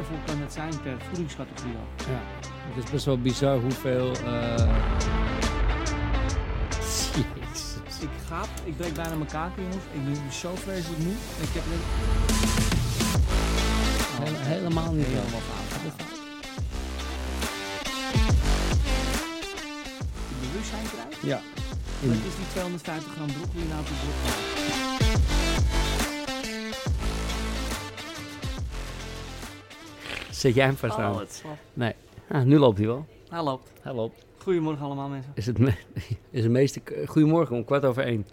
waardevol kan het zijn per voedingscategorie ook. Ja, het is best wel bizar hoeveel. eh Jezus. Ik ga, ik breek bijna mijn kaken jongens. Ik ben zo vreselijk moe. Ik heb net... Hele- helemaal niet. Helemaal fout. Je bewustzijn krijgt. Ja. Wat is die 250 gram broccoli nou voor broccoli? Zet jij hem vast aan? Oh, het slap. Ah, nu loopt hij wel. Hij loopt. Hij loopt. Goedemorgen allemaal mensen. Is het, me- is het meeste... Goedemorgen, om kwart over één.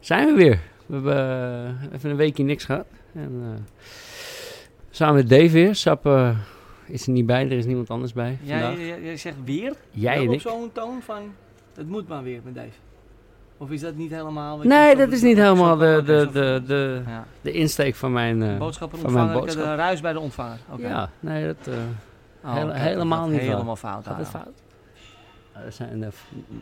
Zijn we weer. We hebben eh, even een weekje niks gehad. En, eh, samen met Dave weer. Sap eh, is er niet bij, er is niemand anders bij Jij, vandaag. jij, jij zegt weer? Jij en op zo'n toon van, het moet maar weer met Dave. Of is dat niet helemaal... Nee, dat is niet helemaal de, de, de, de, Ja. de insteek van mijn... eh, Boodschappen van mijn ontvangen, boodschap. een ruis bij de ontvanger. Ja, nee, dat eh, Oh, helemaal dat niet. Helemaal fout. gaat het Adam. fout. Eh, Er zijn,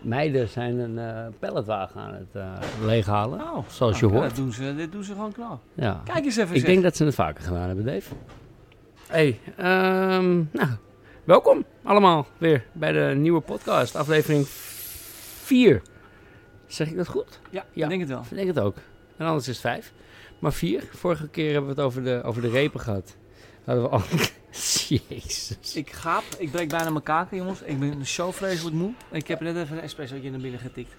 meiden zijn een eh palletwagen aan het leeghalen. Oh, Zoals je hoort. Dat doen ze, dit doen ze gewoon knap. Ja. Kijk eens even Ik zeg. denk dat ze het vaker gedaan hebben, Dave. Hey, ehm, nou, welkom allemaal weer bij de nieuwe podcast, aflevering 4. Zeg ik dat goed? Ja, Ja. ik denk het wel. Ik denk het ook. En anders is het 5. Maar 4. Vorige keer hebben we het over de, over de repen gehad. Hadden we al... Jezus. Ik gaap, ik breek bijna mijn kaken jongens. Ik ben zo vreselijk moe. Ik heb net even een espressootje naar binnen getikt.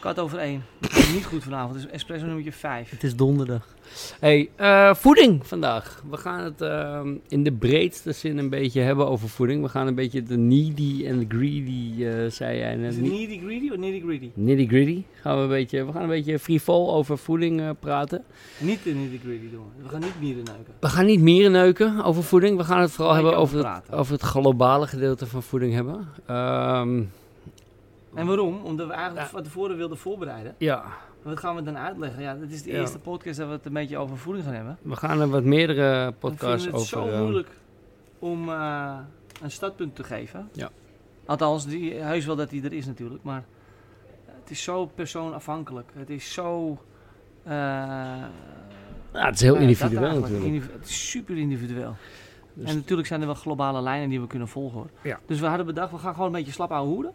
Kwart over één. Is niet goed vanavond. Dus espresso nummertje 5. Het is donderdag. Hey, eh, voeding vandaag. We gaan het ehm, in de breedste zin een beetje hebben over voeding. We gaan een beetje de needy en de greedy, eh, zei jij net. Is het needy greedy of nitty greedy? Nitty gritty. Gaan we, een beetje, we gaan een beetje frivol over voeding eh, praten. Niet de nitty greedy doen. we. Gaan niet mieren neuken. We gaan niet mieren neuken over voeding. We gaan het vooral hebben over over het, over het globale gedeelte van voeding hebben. Ehm, En waarom? Omdat we eigenlijk Ja. van tevoren wilden voorbereiden. ja, Wat gaan we dan uitleggen? Ja, dit is de Ja. eerste podcast dat we het een beetje over voeding gaan hebben. we gaan er wat meerdere podcasts vinden het over... zo moeilijk om eh, een startpunt te geven. Ja. Althans, die, heus wel dat die er is natuurlijk, maar het is zo persoonafhankelijk. Het is zo... eh, ja, het is heel nou individueel natuurlijk. Het is super individueel. Dus- En natuurlijk zijn er wel globale lijnen die we kunnen volgen hoor. Ja. Dus we hadden bedacht, we gaan gewoon een beetje slap ouwe hoeden.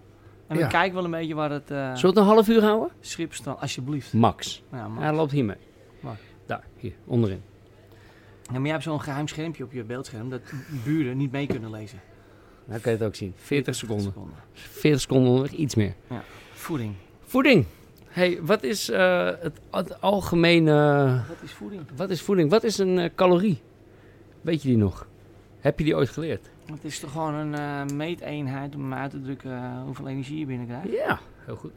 En Ja. we kijken wel een beetje waar het eh Zullen we het een half uur houden? schip strandt, alsjeblieft. Max. Ja, Hij loopt hier mee. Waar? Daar, hier, onderin. ja, maar jij hebt zo'n geheim schermpje op je beeldscherm dat buren niet mee kunnen lezen. Nou kan je het ook zien. 40 seconden. 40 seconden onderweg, iets meer. Voeding. Voeding. Hey, wat is eh, het, het algemene... Wat is voeding? Wat is voeding? Wat is een eh, calorie? Weet je die nog? Heb je die ooit geleerd? Het is toch gewoon een eh, meeteenheid om uit te drukken eh, hoeveel energie je binnenkrijgt. Ja, heel goed.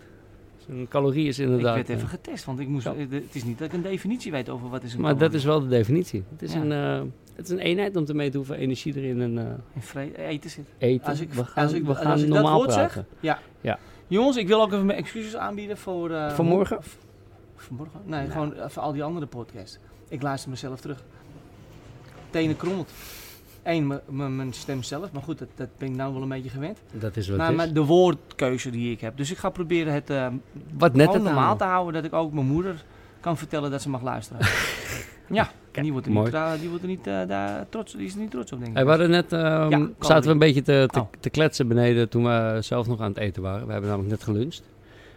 Een calorie is Ik inderdaad... werd eh, even getest, want ik moest, Ja. eh, het is niet dat ik een definitie weet over wat is een maar dat is wel de definitie. Het is, Ja. een, eh, het is een eenheid om te meten hoeveel energie er in een eh, in eten zit. eten. Als ik- we gaan, als ik- we als ik dat normaal woord zeg, praten. Jongens, ik wil ook even mijn excuses aanbieden voor... eh, Vanmorgen? Vanmorgen? Nee, Nou. gewoon eh, voor al die andere podcasts. Ik luister mezelf terug. Tenen krommelt. Eén, mijn stem zelf. Maar goed, dat, dat ben ik nou wel een beetje gewend. Dat is wat Maar, is. maar de woordkeuze die ik heb. Dus ik ga proberen het eh Wat net normaal te houden. Dat ik ook mijn moeder kan vertellen dat ze mag luisteren. ja, Kijk, die wordt er mooi. niet, die wordt er niet, eh, daar trots, die is er niet trots op, denk ik. Hey, we hadden net, ehm, zaten we een beetje te, te, Oh. te kletsen beneden toen we zelf nog aan het eten waren. We hebben namelijk net geluncht.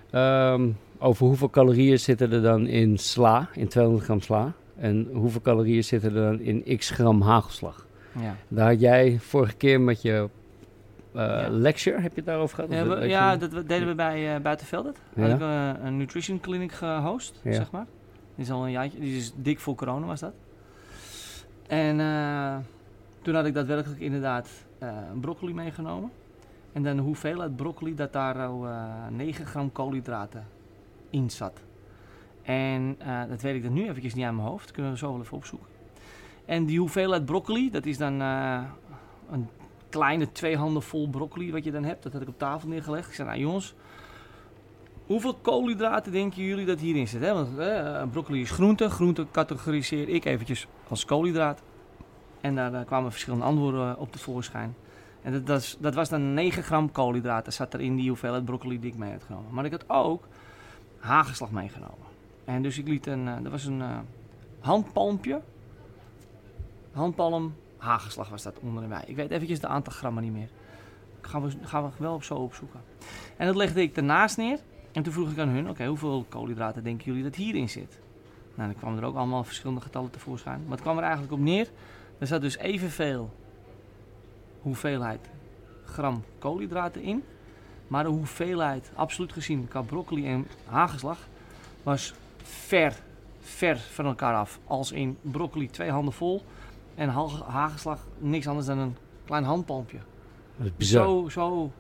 Ehm, over hoeveel calorieën zitten er dan in sla, in 200 gram sla. En hoeveel calorieën zitten er dan in x gram hagelslag. Ja. Daar had jij vorige keer met je eh, Ja. lecture, heb je het daarover gehad? Ja, we- ja, dat deden we bij uh, Buitenveldert. Ja. Had ik eh, een nutrition clinic gehost, Ja. zeg maar. Die is al een jaartje, die is dik voor corona was dat. En eh, toen had ik daadwerkelijk inderdaad eh, broccoli meegenomen. En dan hoeveelheid broccoli dat daar al eh 9 gram koolhydraten in zat. En eh, dat weet ik dan nu eventjes niet aan mijn hoofd. Kunnen we zo wel even opzoeken. En die hoeveelheid broccoli, dat is dan eh, een kleine twee handen vol broccoli wat je dan hebt. Dat had ik op tafel neergelegd. Ik zei, nou jongens, hoeveel koolhydraten denken jullie dat hierin zit? Hè? Want eh, broccoli is groente. Groente categoriseer ik eventjes als koolhydraat. En daar eh, kwamen verschillende antwoorden op tevoorschijn. En dat, dat, was dan 9 gram koolhydraten zat er in die hoeveelheid broccoli die ik mee had genomen. Maar ik had ook hagelslag meegenomen. En dus ik liet een, dat was een eh, handpalmpje. Handpalm hagelslag was dat onder bij. Ik weet eventjes de aantal grammen niet meer. Gaan we, gaan we wel op zo opzoeken. En dat legde ik ernaast neer. En toen vroeg ik aan hun, oké, hoeveel koolhydraten denken jullie dat hierin zit? Nou, dan kwamen er ook allemaal verschillende getallen tevoorschijn. Maar het kwam er eigenlijk op neer. Er zat dus evenveel hoeveelheid gram koolhydraten in. Maar de hoeveelheid, absoluut gezien, qua broccoli en hagelslag, was ver, ver van elkaar af. Als in broccoli twee handen vol en ha- hagelslag niks anders dan een klein handpalmpje. Dat is bizar. Zo, zo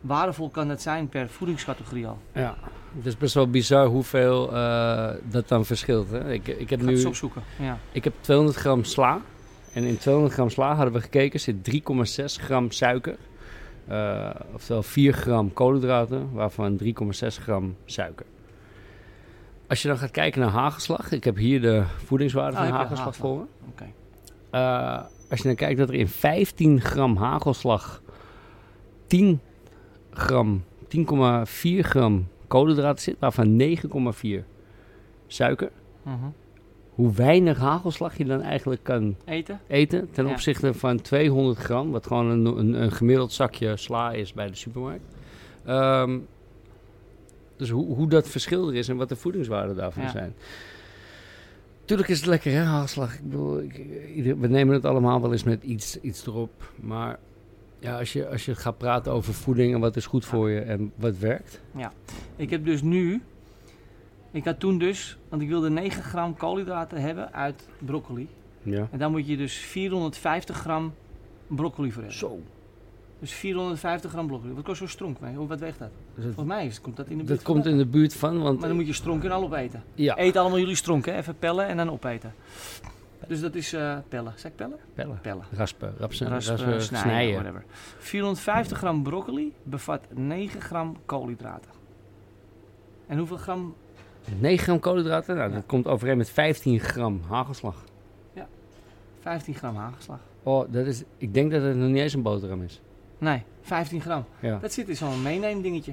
waardevol kan het zijn per voedingscategorie al. Ja, het is best wel bizar hoeveel eh, dat dan verschilt. Hè? Ik, ik, heb Ik ga het nu, opzoeken. Ja. ik heb 200 gram sla. En in 200 gram sla hadden we gekeken, zit 3,6 gram suiker. Eh, oftewel 4 gram koolhydraten, waarvan 3,6 gram suiker. Als je dan gaat kijken naar hagelslag, ik heb hier de voedingswaarde Ah, van hagelslag voor me. Oké. Eh, als je dan kijkt dat er in 15 gram hagelslag 10 gram, 10,4 gram koolhydraten zit, waarvan 9,4 suiker. Mhm. Hoe weinig hagelslag je dan eigenlijk kan Eten? eten ten Ja. opzichte van 200 gram, wat gewoon een, een, een gemiddeld zakje sla is bij de supermarkt. Ehm, dus hoe, hoe dat verschil er is en wat de voedingswaarden daarvan Ja. zijn. Tuurlijk is het lekker, hè, hagelslag. Ik bedoel, ik, we nemen het allemaal wel eens met iets, iets erop. Maar ja, als je, als je gaat praten over voeding en wat is goed voor je en wat werkt. Ik heb dus nu, ik had toen dus, want ik wilde 9 gram koolhydraten hebben uit broccoli. Ja. En dan moet je dus 450 gram broccoli voor hebben. Zo. Dus 450 gram broccoli. Wat kost zo'n stronk? mee? Wat weegt dat? Dat, Volgens mij is, komt dat in de buurt dat komt in de buurt van, want Maar dan moet je stronk en al opeten. ja, Eet allemaal jullie stronken, hè? even pellen en dan opeten. Dus dat is eh, pellen. Zeg ik pellen? pellen, Pellen. raspen, rapsen, Raspen, raspen, snijden, snijden. whatever. 450 gram broccoli bevat 9 gram koolhydraten. En hoeveel gram? 9 gram koolhydraten, nou, Ja. dat komt overeen met 15 gram hagelslag. 15 gram hagelslag. Oh, dat is, ik denk dat het nog niet eens een boterham is. Nee, 15 gram. Ja. Dat zit in zo'n meeneemdingetje.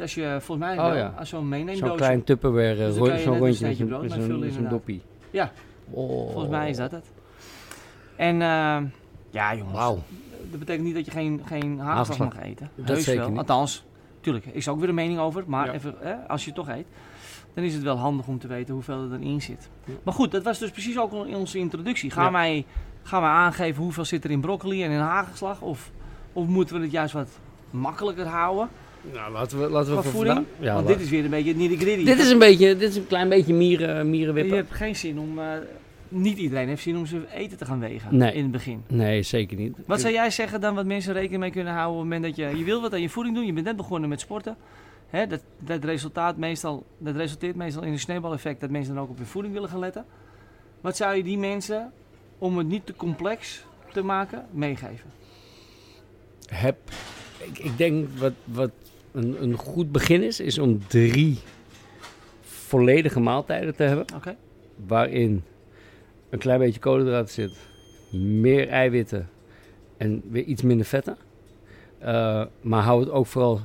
Als je, volgens mij Oh, ja. als zo'n Zo'n meeneemdoosje. klein Tupperware, Dus dan ro- zo'n een rondje met zo'n brood met mee zo'n- vullen met zo'n inderdaad. doppie. Ja. Oh. Volgens mij is dat het. En eh, ja jongens, Wauw. dat betekent niet dat je geen, geen hagelslag mag eten. Dat Heus zeker wel. niet. Althans, tuurlijk, is er ook weer een mening over. Maar Ja. even, hè, als je het toch eet, dan is het wel handig om te weten hoeveel er erin zit. Ja. Maar goed, dat was dus precies ook in onze introductie. Gaan, Ja. wij, gaan wij aangeven hoeveel zit er in broccoli en in hagelslag? Of, of moeten we het juist wat makkelijker houden Nou, laten we, laten we voor voeding? Ja, Want laat- dit is weer een beetje nitty gritty. dit is een beetje, dit is een klein beetje mieren, je mierenwippen. hebt geen zin om, eh, niet iedereen heeft zin om zijn eten te gaan wegen Nee. in het begin. Nee, zeker niet. Wat zou jij zeggen dan wat mensen rekening mee kunnen houden op het moment dat je, je wil wat aan je voeding doen, je bent net begonnen met sporten. Hè, dat, dat, resultaat meestal, dat resulteert meestal in een sneeuwbaleffect dat mensen dan ook op hun voeding willen gaan letten. Wat zou je die mensen, om het niet te complex te maken, meegeven? Heb, ik, ik denk wat, wat een, een goed begin is, is om drie volledige maaltijden te hebben. Waarin een klein beetje koolhydraten zit, meer eiwitten en weer iets minder vetten. Eh, maar hou het ook vooral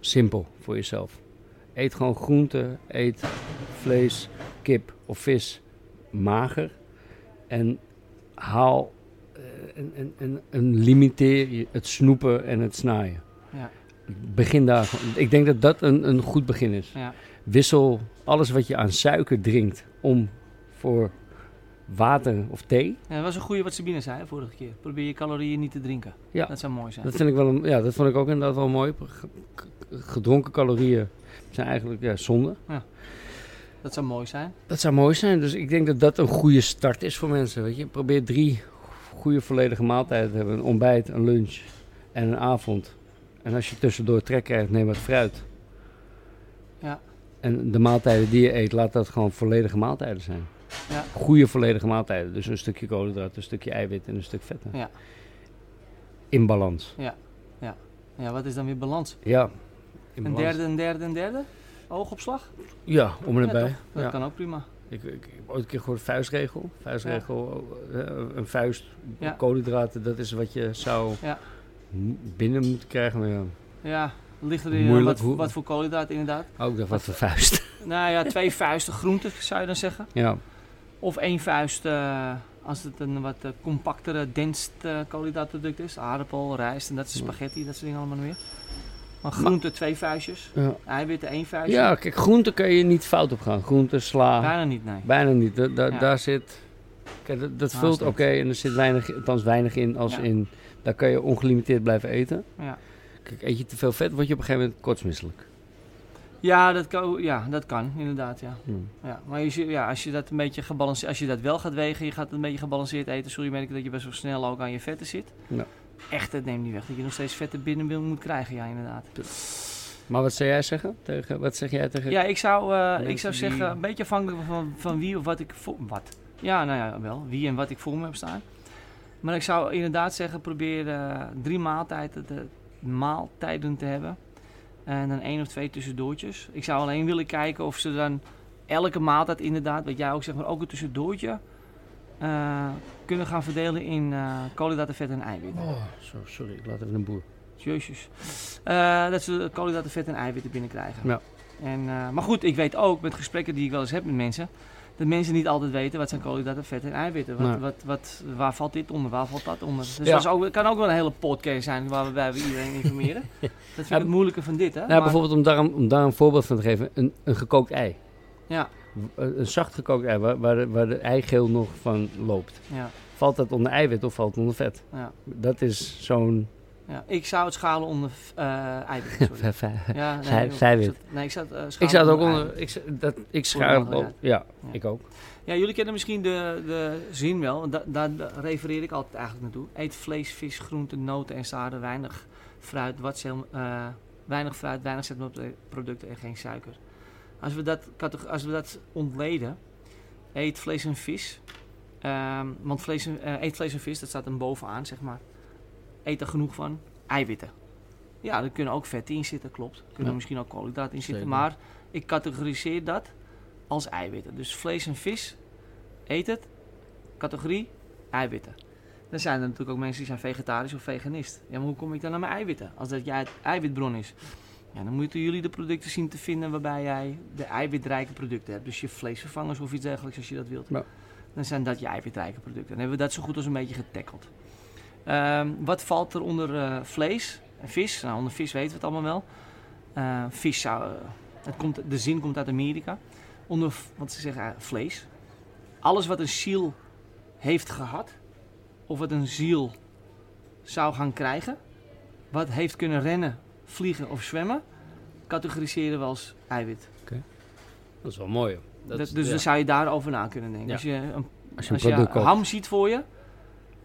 simpel voor jezelf. Eet gewoon groenten, eet vlees, kip of vis mager. En haal en, en, en, en limiteer je het snoepen en het snijden. Ja. Begin daar. Ik denk dat dat een, een goed begin is. Ja. Wissel alles wat je aan suiker drinkt om voor water of thee. Ja, dat was een goede wat Sabine zei vorige keer. Probeer je calorieën niet te drinken. Ja. Dat zou mooi zijn. Dat vind ik wel een, ja, dat vond ik ook inderdaad wel mooi. Ge- ge- Gedronken calorieën zijn eigenlijk ja, zonde. Dat zou mooi zijn. Dat zou mooi zijn. Dus ik denk dat dat een goede start is voor mensen. Weet je? Probeer drie goede volledige maaltijden hebben. Een ontbijt, een lunch en een avond. En als je tussendoor trek krijgt, neem wat fruit. Ja. En de maaltijden die je eet, laat dat gewoon volledige maaltijden zijn. Ja. Goede volledige maaltijden. Dus een stukje koolhydraten, een stukje eiwit en een stuk vetten. Ja. In balans. Ja, wat is dan weer balans? Ja. Een balans. derde, een derde, een derde? Oogopslag? Ja, om en Ja, erbij. toch? Dat Ja. kan ook prima. Ik, heb ooit een keer gehoord vuistregel. Vuistregel, eh, een vuist, Ja. koolhydraten, dat is wat je zou Ja. binnen moeten krijgen. Maar ja, Ja, ligt er in Moeilijk, wat, hoe- wat voor koolhydraten inderdaad. ook dacht wat voor vuist. Nou ja, twee vuisten groenten zou je dan zeggen. ja, Of één vuist eh, als het een wat eh, compactere, denst eh, koolhydraatproduct is. Aardappel, rijst en dat is spaghetti, dat soort dingen allemaal nog meer. Maar groente twee vuistjes. Ja. Eiwitten één vuistje. ja, kijk, groente kan je niet fout op gaan. Groente, sla, Bijna niet, nee. bijna niet. Da- da- Ja. Daar zit... Kijk, dat, dat vult oké en er zit weinig, althans weinig in als Ja. in... Daar kan je ongelimiteerd blijven eten. Ja. Kijk, eet je te veel vet, word je op een gegeven moment kotsmisselijk. Ja, dat kan, ja, dat kan inderdaad, ja. Hm. ja. Maar als je, ja, als je dat een beetje gebalanceerd, als je dat wel gaat wegen, je gaat het een beetje gebalanceerd eten, zul je merken dat je best wel snel ook aan je vetten zit. Ja. Echt, het neemt niet weg dat je nog steeds vetten binnen moet krijgen, ja, inderdaad. Maar wat zou jij zeggen? Tegen, wat zeg jij tegen... Ja, ik zou, eh, ik zou die- zeggen, een beetje afhankelijk van, van wie of wat ik voor... Wat? Ja, nou ja, wel. Wie en wat ik voor me heb staan. Maar ik zou inderdaad zeggen, probeer eh, drie maaltijden te, maaltijden te hebben. En dan één of twee tussendoortjes. Ik zou alleen willen kijken of ze dan elke maaltijd inderdaad, wat jij ook zegt, maar ook een tussendoortje... eh, kunnen gaan verdelen in eh koolhydraten, vet en eiwitten. Oh, zo, sorry, ik laat even een boer. Jezus. Eh, dat ze koolhydraten, vet en eiwitten binnenkrijgen. Ja. En, maar goed, ik weet ook met gesprekken die ik wel eens heb met mensen, dat mensen niet altijd weten wat zijn koolhydraten, vet en eiwitten. Wat, Nee. wat, wat, waar valt dit onder, waar valt dat onder? Dus Ja. dat ook, kan ook wel een hele podcast zijn waarbij we iedereen informeren. dat vind ik Ja, het moeilijke van dit, hè? Nou, Maar- bijvoorbeeld om daar, een- om daar een voorbeeld van te geven, een, een gekookt ei. Ja, Een, een zacht gekookt ei, waar, waar, de, waar de eigeel nog van loopt. ja, Valt dat onder eiwit of valt het onder vet? ja, Dat is zo'n... ja. Ik zou het schalen onder eh eiwitten, sorry. Ja, nee, Zij- zijwit. Nee, ik zou het eh, ik zou het ook onder... Ik, dat, ik het ook. Ja, Ja. ik ook. Ja, jullie kennen misschien de, de zin wel. da- Daar refereer ik altijd eigenlijk naartoe. Eet vlees, vis, groenten, noten en zaden. Weinig fruit, wat eh, weinig fruit, weinig zetmeelproducten en geen suiker. Als we dat, als we dat ontleden, eet vlees en vis. Ehm, want vlees en, eh, eet vlees en vis, dat staat er bovenaan, zeg maar. Eet er genoeg van. Eiwitten. Ja, er kunnen ook vetten in zitten, klopt. Er kunnen Ja. misschien ook koolhydraten in zitten. Zeker. Maar ik categoriseer dat als eiwitten. Dus vlees en vis, eet het. Categorie, eiwitten. Dan zijn er natuurlijk ook mensen die zijn vegetarisch of veganist. Ja, maar hoe kom ik dan naar mijn eiwitten? Als dat jij het eiwitbron is. Ja, dan moeten jullie de producten zien te vinden waarbij jij de eiwitrijke producten hebt. Dus je vleesvervangers of iets dergelijks als je dat wilt. Ja. Dan zijn dat je eiwitrijke producten. Dan hebben we dat zo goed als een beetje getackeld. Ehm, wat valt er onder eh, vlees en vis? Nou, onder vis weten we het allemaal wel. Eh, vis zou... eh, het komt, de zin komt uit Amerika. Onder, wat ze zeggen, eh, vlees. Alles wat een ziel heeft gehad, of wat een ziel zou gaan krijgen, wat heeft kunnen rennen, vliegen of zwemmen, categoriseren we als eiwit. Dat is wel mooi. Dat dus ja. dan zou je daarover na kunnen denken. Ja. Als je een, Als je als ham ziet voor je,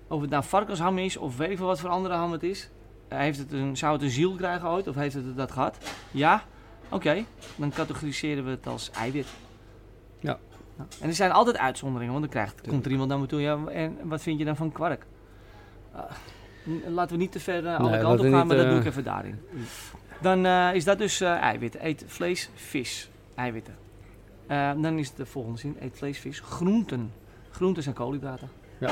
of het nou varkensham is of weet ik veel wat voor andere ham het is, eh, heeft het een, zou het een ziel krijgen ooit of heeft het dat gehad? Ja, oké, dan categoriseren we het als eiwit. Ja. Nou, en er zijn altijd uitzonderingen, want dan krijgt, komt er iemand naar me toe, ja, en wat vind je dan van kwark? Ah, laten we niet te ver eh, alle Nee, kanten op gaan, niet, maar dat doe eh, ik even daarin. Dan eh, is dat dus eh eiwit. Eet vlees, vis, eiwitten. Dan is het de volgende zin. Eet vlees, vis, groenten. Groenten zijn koolhydraten. Ja.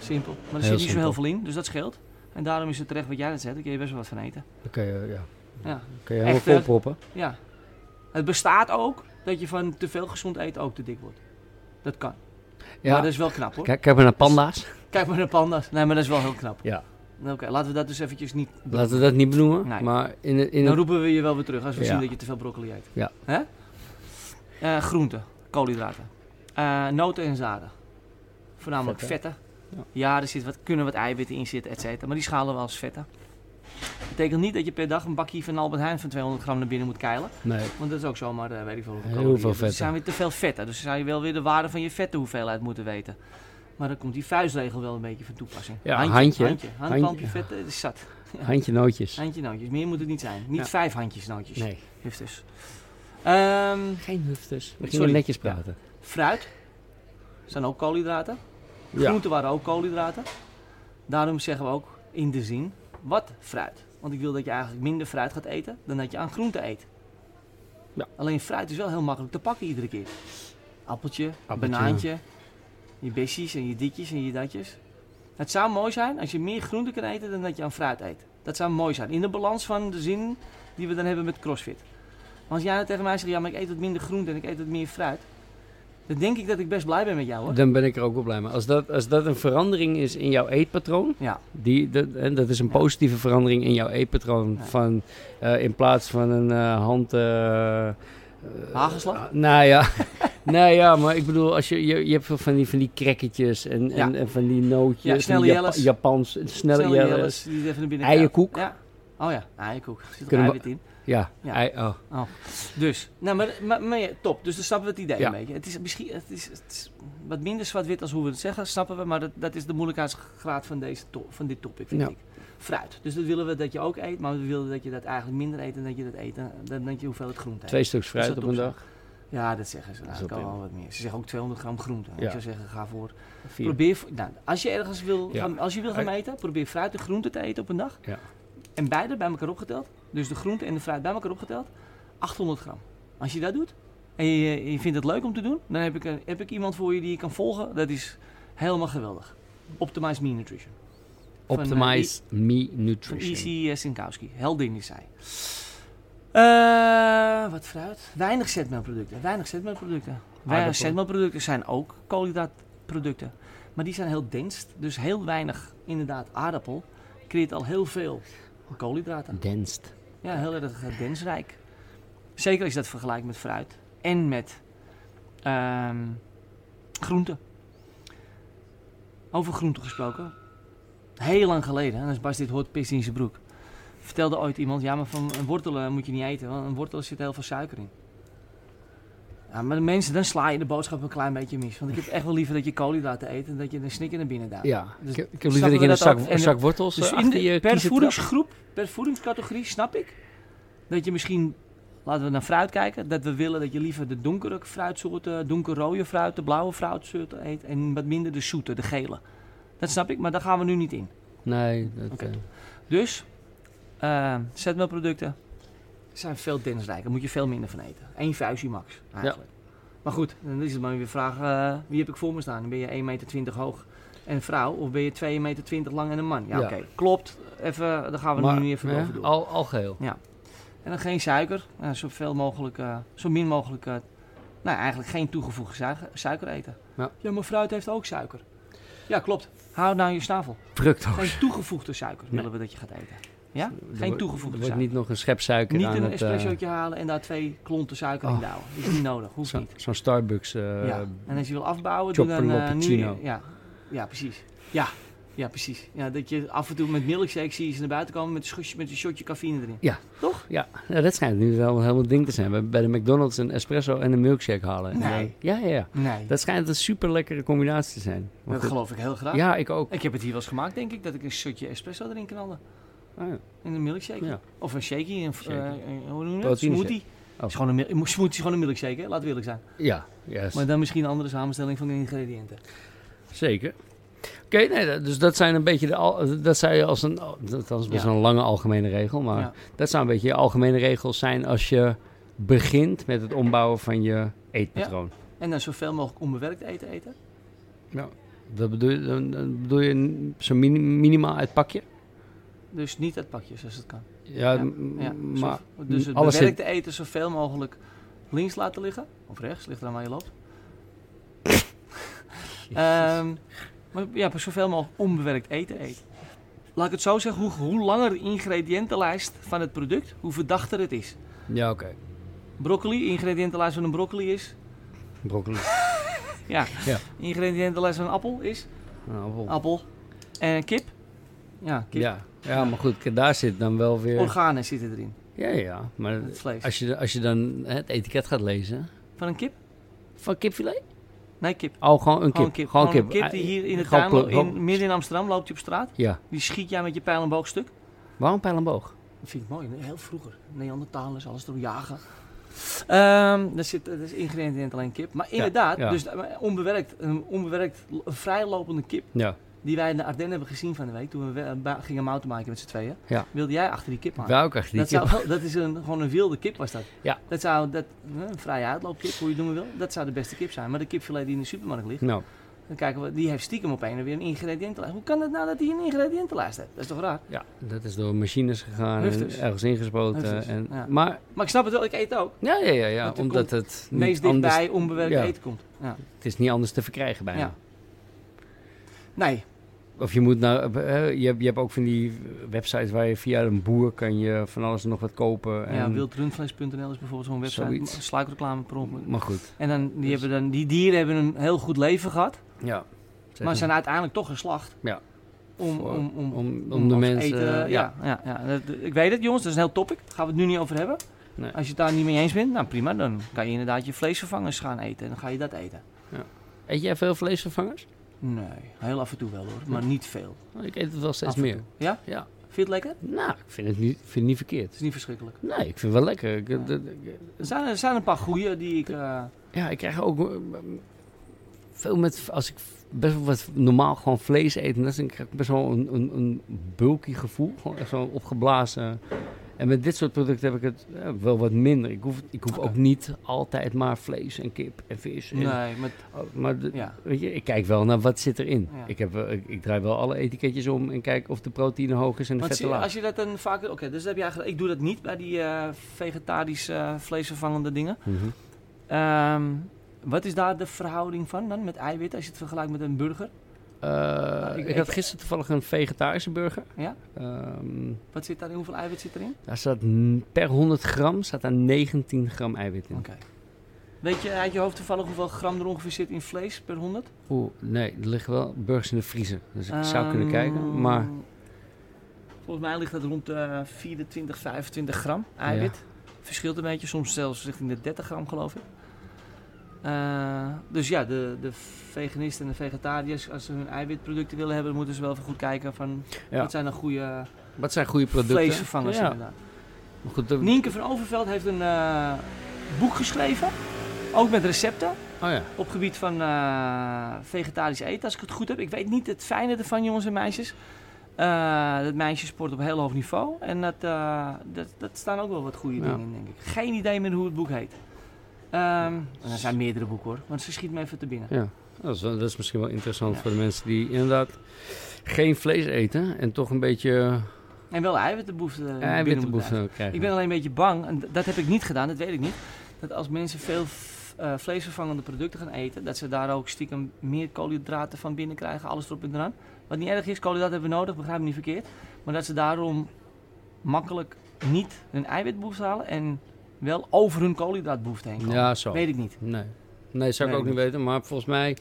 Simpel. Maar er zit niet zo heel veel in, dus dat scheelt. En daarom is het terecht wat jij net zegt. Daar kun je best wel wat van eten. Dan kun je, ja. Ja. kun je helemaal volproppen. ja. Het bestaat ook dat je van te veel gezond eten ook te dik wordt. Dat kan. Ja. Maar dat is wel knap hoor. Kijk, kijk maar naar panda's. Kijk maar naar panda's. Nee, maar dat is wel heel knap. Ja. Oké, laten we dat dus eventjes niet... Laten we dat niet benoemen. Nee. Maar in, het- in Dan het, roepen we je wel weer terug als we Ja. zien dat je te veel broccoli eet. Ja. Hè? Eh, groenten, koolhydraten. Eh, noten en zaden. Voornamelijk Vetten. vetten. Ja. Ja, er zit wat, kunnen wat eiwitten in zitten, et cetera. Maar die schalen we als vetten. betekent niet dat je per dag een bakje van Albert Heijn van 200 gram naar binnen moet keilen. Nee. Want dat is ook zomaar, eh, weet ik veel, hoeveel Heel veel Dus er vetten. zijn weer te veel vetten. Dus zou je wel weer de waarde van je vettenhoeveelheid moeten weten. Maar dan komt die vuistregel wel een beetje van toepassing. Ja, handje. handje. Handje, vetten, dat is zat. Handje nootjes. Handje nootjes, meer moet het niet zijn. Niet Ja. vijf handjes nootjes. Nee. Heeft dus. Ehm, Geen hufters. We gingen netjes praten. fruit zijn ook koolhydraten. Ja. Groenten waren ook koolhydraten. Daarom zeggen we ook in de zin, wat fruit? Want ik wil dat je eigenlijk minder fruit gaat eten dan dat je aan groente eet. Ja. Alleen fruit is wel heel makkelijk te pakken iedere keer. Appeltje, Appeltje. banaantje, je bessies en je ditjes en je datjes. Het zou mooi zijn als je meer groente kan eten dan dat je aan fruit eet. Dat zou mooi zijn. In de balans van de zin die we dan hebben met CrossFit. Maar als jij nou tegen mij zegt, ja maar ik eet wat minder groente en ik eet wat meer fruit. Dan denk ik dat ik best blij ben met jou hoor. Dan ben ik er ook wel blij mee. Als dat, als dat een verandering is in jouw eetpatroon, Ja, die, dat, en dat is een Ja. positieve verandering in jouw eetpatroon. Ja. Van eh, in plaats van een eh, hand. eh, Hagelslag? ah, nou ja. nou ja, maar ik bedoel, als je, je, je hebt veel van die, van die krekketjes en, en, Ja. en van die nootjes. Ja, snelle jelles. Japans, snelle, snelle jelles. jelles, die even naar binnen Eierkoek. Ja. Oh ja, eierkoek. Er zit er eiwit in. Ja, Ja. ei- oh. Dus, nou, maar, maar, maar ja, top. Dus dan snappen we het idee Ja. een beetje. Het is misschien het is, het is wat minder zwart-wit als hoe we het zeggen, snappen we. Maar dat, dat is de moeilijkheidsgraad van, deze van dit topic, vind ik. Fruit. Dus dat willen we dat je ook eet, maar we willen dat je dat eigenlijk minder eet dan dat je dat eet. Dan, dan dat je hoeveel het groente eet. Twee stuks fruit op een dag. Ja, dat zeggen ze. Nou, Dat kan wel wat meer. Ze zeggen ook 200 gram groente. Ja. Ik zou zeggen, ga voor. Vier. Probeer, nou, als je ergens wil, Ja. gaan, als je wil gaan eten, probeer fruit en groente te eten op een dag. Ja. En beide bij elkaar opgeteld, dus de groente en de fruit bij elkaar opgeteld, 800 gram. Als je dat doet en je, je vindt het leuk om te doen, dan heb ik, heb ik iemand voor je die je kan volgen. Dat is helemaal geweldig. Optimize Me Nutrition. Van, eh, Optimize Me Nutrition. Easy uh, Sinkowski. Heldin is zij. Eh, wat fruit? Weinig zetmeelproducten. Weinig zetmeelproducten. Weinig zetmeelproducten zijn ook koolhydraatproducten. Maar die zijn heel denst. Dus heel weinig, inderdaad, aardappel creëert al heel veel koolhydraten. Denst. Ja, heel erg eh, densrijk. Zeker als je dat vergelijkt met fruit. En met ehm groenten. Over groenten gesproken. Heel lang geleden, en als Bas dit hoort, pist hij in zijn broek. Vertelde ooit iemand, ja maar van een wortelen moet je niet eten, want een wortel zit heel veel suiker in. Ja, maar de mensen, dan sla je de boodschap een klein beetje mis. Want ik heb echt wel liever dat je koolhydraten eet en dat je een snikker naar binnen duwt. Ja, Dus ik, heb- ik snappen heb liever dat je een zak? En een zak wortels Dus eh, in de, je per voedingsgroep, per voedingscategorie snap ik dat je misschien, laten we naar fruit kijken, dat we willen dat je liever de donkere fruitsoorten, donkerrode fruit, de blauwe fruitsoorten eet en wat minder de zoete, de gele. Dat snap ik, maar daar gaan we nu niet in. Nee, dat, Oké. eh, Dus, eh zetmeelproducten zijn veel densrijker. Daar moet je veel minder van eten. Eén vuistje max, eigenlijk. Maar goed, dan is het maar weer vraag, eh, wie heb ik voor me staan? Ben je 1,20 meter hoog en een vrouw? Of ben je 2,20 meter lang en een man? Ja, Ja. oké. Klopt. Even, daar gaan we maar, nu niet even hè, over door. Al, al geheel. En dan geen suiker. Uh, zoveel mogelijk, zo min mogelijk, nou eigenlijk geen toegevoegde suiker, suiker eten. Ja. maar fruit heeft ook suiker. Ja, klopt. Hou nou je snavel. Fructose. Geen toegevoegde suiker Nee. willen we dat je gaat eten. Ja? Er Geen toegevoegde Er suiker. niet nog een schep suiker Niet aan een het... eh, espressootje halen en daar twee klonten suiker in Oh. douwen. Dat is niet nodig, hoeft zo- niet. Zo'n Starbucks... eh, ja. En als je wil afbouwen, doe dan eh, nu... Ja. ja, precies. Ja. Ja, precies. Ja, dat je af en toe met milkshake zie je ze naar buiten komen met een, schotje, met een shotje cafeïne erin. Ja. Toch? Ja, nou, dat schijnt nu wel een helemaal ding te zijn. Bij, bij de McDonald's een espresso en een milkshake halen. En Nee. dan- Ja, ja, ja. Nee, Dat schijnt een super lekkere combinatie te zijn. Maar dat geloof ik heel graag. Ja, ik ook. Ik heb het hier wel eens gemaakt, denk ik, dat ik een shotje espresso erin knalde. Ah, ja. In een milkshake. Ja. Of een shakie, een, eh, eh, hoe noem je dat? Smoothie. Oh. Is gewoon een, smoothie is gewoon een milkshake, hè? laten we eerlijk zijn. Ja, yes. Maar dan misschien een andere samenstelling van de ingrediënten. zeker. Oké, nee, dus dat zijn een beetje de... al- Dat zou je als een... Dat is best Ja. een lange algemene regel, maar... Ja. Dat zou een beetje je algemene regels zijn als je begint met het ombouwen van je eetpatroon. En dan zoveel mogelijk onbewerkt eten eten. Dat bedoel je, dan, dan bedoel je zo mini- minimaal uit pakje? Dus niet uit pakjes als het kan. Ja, Ja, Ja, maar dus het alles bewerkte eten zoveel mogelijk links laten liggen. Of rechts, ligt er aan waar je loopt. Ehm, maar ja, zoveel mogelijk onbewerkt eten eten. Laat ik het zo zeggen, hoe, hoe langer de ingrediëntenlijst van het product, hoe verdachter het is. Ja, oké. Broccoli, ingrediëntenlijst van een broccoli is... Broccoli. Ja, Ja. ingrediëntenlijst van een appel is... Nou, wel. Appel. En kip? Ja, kip. ja. ja, maar goed, daar zit dan wel weer... Organen zitten erin. Ja, ja, maar Het vlees. als je, als je dan het etiket gaat lezen... Van een kip? Van kipfilet? Nee, kip. Oh, gewoon een kip. Gewoon kip. Gewoon Gewoon kip. een kip die hier in de tuin, gewoon- in, midden in Amsterdam loopt je op straat. Ja. Die schiet jij met je pijl en boog stuk. Waarom pijl en boog? Dat vind ik mooi. Heel vroeger. Neandertalers, alles door jagen. Ehm daar zit dat is ingrediënt alleen kip. Maar inderdaad, ja. dus eh, onbewerkt, een onbewerkt, een vrijlopende kip. Ja. Die wij in de Ardennen hebben gezien van de week. Toen we eh, gingen mountainbiken met z'n tweeën. Ja. Wilde jij achter die kip aan? Wou ik echt niet. Dat, zou, wel- dat is een, gewoon een wilde kip was dat. Ja. Dat zou, dat, eh, een vrije uitloopkip, hoe je het noemen wil. Dat zou de beste kip zijn. Maar de kipfilet die in de supermarkt ligt. Nou, Dan kijken we, die heeft stiekem op een weer een ingrediëntenlijst. Hoe kan het nou dat hij een ingrediëntenlijst heeft? Dat is toch raar? Ja, dat is door machines gegaan Hufters. en ergens ingespoten. Hufters, En, ja. Maar Maar ik snap het wel, ik eet ook. ja, ja, ja, ja omdat het meest anders, dichtbij onbewerkt ja. eten komt. Ja. het is niet anders te verkrijgen bijna. Ja. Nee, Of je moet naar, eh, je, hebt, je hebt ook van die websites waar je via een boer kan je van alles en nog wat kopen. En, ja, wildrundvlees.nl is bijvoorbeeld zo'n website. Zoiets. Sluikreclame per ongeluk. Maar goed, En dan, die, Dus- hebben dan, die dieren hebben een heel goed leven gehad. ja. Maar zijn uiteindelijk toch geslacht. Ja. Om, Voor- om, om, om, om de mensen, eten, eh, ja. Ja, ja, ik weet het jongens, dat is een heel topic. Daar gaan we het nu niet over hebben. Nee. Als je het daar niet mee eens bent, nou prima. Dan kan je inderdaad je vleesvervangers gaan eten. En dan ga je dat eten. Eet jij veel vleesvervangers? Nee, heel af en toe wel hoor. Maar niet veel. Ik eet het wel steeds meer. Ja? Ja. Vind je het lekker? Nou, ik vind het niet, vind het niet verkeerd. Het is niet verschrikkelijk. Nee, ik vind het wel lekker. Ik, Er zijn, er zijn een paar goeie die ik... eh, ja, ik krijg ook eh, veel met, als ik best wel wat normaal gewoon vlees eet, dan krijg ik best wel een, een, een bulky gevoel. Gewoon echt zo opgeblazen. En met dit soort producten heb ik het eh, wel wat minder. Ik hoef, ik hoef ook niet altijd maar vlees en kip en vis. En, nee, maar Oh, maar de- ja. weet je, ik kijk wel naar wat zit erin. Ja. Ik, heb, wel- ik, ik draai wel alle etiketjes om en kijk of de proteïne hoog is en de Want vetten laag. als je dat dan vaker... Oké, dus dat heb jij. Ik doe dat niet bij die eh vegetarische eh, vleesvervangende dingen. Mhm. Ehm, wat is daar de verhouding van dan met eiwit als je het vergelijkt met een burger? Eh, ik- ik, had gisteren toevallig een vegetarische burger. Ja? Ehm, Wat zit daarin? Hoeveel eiwit zit erin? daar staat per 100 gram staat daar 19 gram eiwit in. Oké. Weet je uit je hoofd toevallig hoeveel gram er ongeveer zit in vlees per 100? Oeh, nee, er liggen wel burgers in de vriezer. Dus ik zou kunnen Ehm, kijken. Maar Volgens mij ligt dat rond de 24, 25 gram eiwit. Verschilt een beetje, soms zelfs richting de 30 gram geloof ik. Eh, dus ja, de, de veganisten en de vegetariërs, als ze hun eiwitproducten willen hebben, moeten ze wel even goed kijken van ja, wat zijn dan goede wat zijn goede producten? vleesvervangers Ja, inderdaad. goed, Nienke van Overveld heeft een eh, boek geschreven, ook met recepten. Oh ja. op gebied van eh, vegetarisch eten, als ik het goed heb. Ik weet niet het fijne ervan, jongens en meisjes. Dat meisje sport op heel hoog niveau. En dat, dat, dat staan ook wel wat goede dingen in, denk ik. Geen idee meer hoe het boek heet. Ehm, en er zijn meerdere boeken hoor, want ze schiet me even te binnen. Ja, dat is, wel- dat is misschien wel interessant Ja. voor de mensen die inderdaad geen vlees eten en toch een beetje En wel moeten krijgen. Ik ben alleen een beetje bang, en dat heb ik niet gedaan, dat weet ik niet. Dat als mensen veel eh, vleesvervangende producten gaan eten, dat ze daar ook stiekem meer koolhydraten van binnen krijgen, alles erop en eraan. Wat niet erg is, koolhydraten hebben we nodig, begrijp me niet verkeerd. Maar dat ze daarom makkelijk niet hun eiwitbehoefte halen en wel over hun koolhydraatbehoefte heen komen. Ja, zo. Weet ik niet. Nee. Nee, zou ik ook niet weten. Maar volgens mij,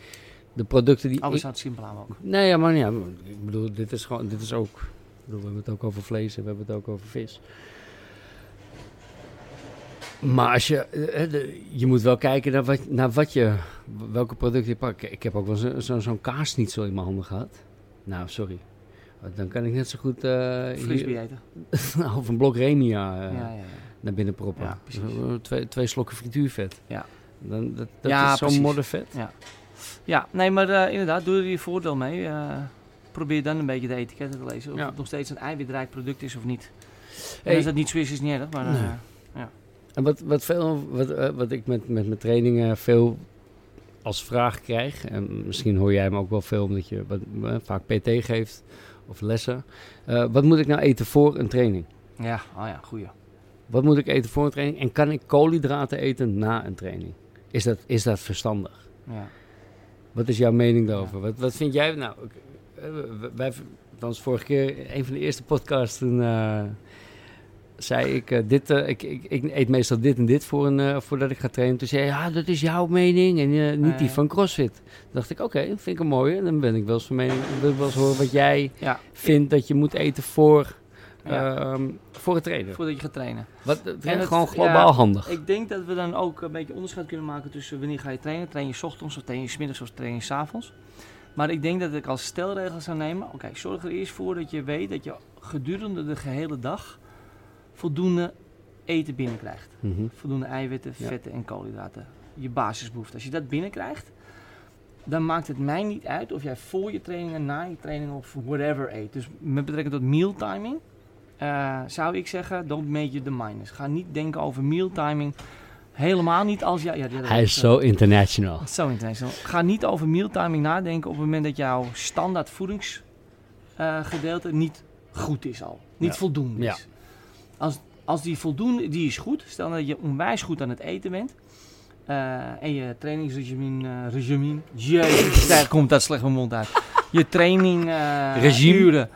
de producten die... Alles zou het simpel aan ook. Nee, ja, maar ja, ik bedoel, dit is gewoon, dit is ook... Ik bedoel, we hebben het ook over vlees en we hebben het ook over vis. Maar als je, eh, de- je moet wel kijken naar wat, naar wat je, welke producten je pakt. Ik heb ook wel zo- zo- zo'n kaasnietsel in mijn handen gehad. Nou, sorry. Dan kan ik net zo goed eh, Frisbee eten. nou, of een blok Remia eh, ja, ja, ja. Naar binnen proppen. Ja, precies. Twee, twee slokken frituurvet. Ja. Dan, dat dat Ja, is zo'n moddervet. Ja, nee, maar eh, inderdaad, doe er je voordeel mee. Eh, probeer dan een beetje de etiketten te lezen. Of Ja. het nog steeds een eiwitrijk product is of niet. En Hey. als dat niet zo is, is het niet erg. Maar, eh, Nee. En wat, wat, veel, wat, wat ik met, met mijn trainingen veel als vraag krijg, en misschien hoor jij me ook wel veel omdat je wat, vaak PT geeft of lessen. Wat moet ik nou eten voor een training? ja, oh ja, goeie. Wat moet ik eten voor een training? En kan ik koolhydraten eten na een training? Is dat, is dat verstandig? Ja. Wat is jouw mening daarover? Wat, wat vind jij nou? ik- eh, Wij, althans vorige keer, een van de eerste podcasts, toen eh, zei ik, eh, dit, ik, ik, ik eet meestal dit en dit voor een, voordat ik ga trainen. Toen zei je, ja, dat is jouw mening en niet die van CrossFit. Toen dacht ik, oké, vind ik een mooie. Dan ben ik wel eens van mening, ik wil wel eens horen wat jij ja, vindt dat je moet eten voor, Ja. ehm, voor het trainen. voordat je gaat trainen. Wat, het En het- gewoon globaal ja, handig. Ik denk dat we dan ook een beetje onderscheid kunnen maken tussen wanneer ga je trainen. Train je 's ochtends of train je middags of train je 's avonds. Maar ik denk dat ik als stelregel zou nemen, oké, zorg er eerst voor dat je weet dat je gedurende de gehele dag voldoende eten binnenkrijgt. Mhm. voldoende eiwitten, Ja. vetten en koolhydraten. Je basisbehoefte. Als je dat binnenkrijgt, dan maakt het mij niet uit of jij voor je trainingen, na je trainingen of whatever eet. Dus met betrekking tot meal eh, zou ik zeggen, don't major the minus. Ga niet denken over meal timing Helemaal niet als jij... Ja, ja, Hij is zo international. Zo international. Ga niet over mealtiming nadenken op het moment dat jouw standaard voedingsgedeelte niet goed is al. Niet Ja. voldoende is. Ja. Als, als die voldoende, die is goed. Stel dat je onwijs goed aan het eten bent. eh, en je trainingsregime, eh, regime, jezus, daar komt dat slecht mijn mond uit. Je training, eh, Regime? uren,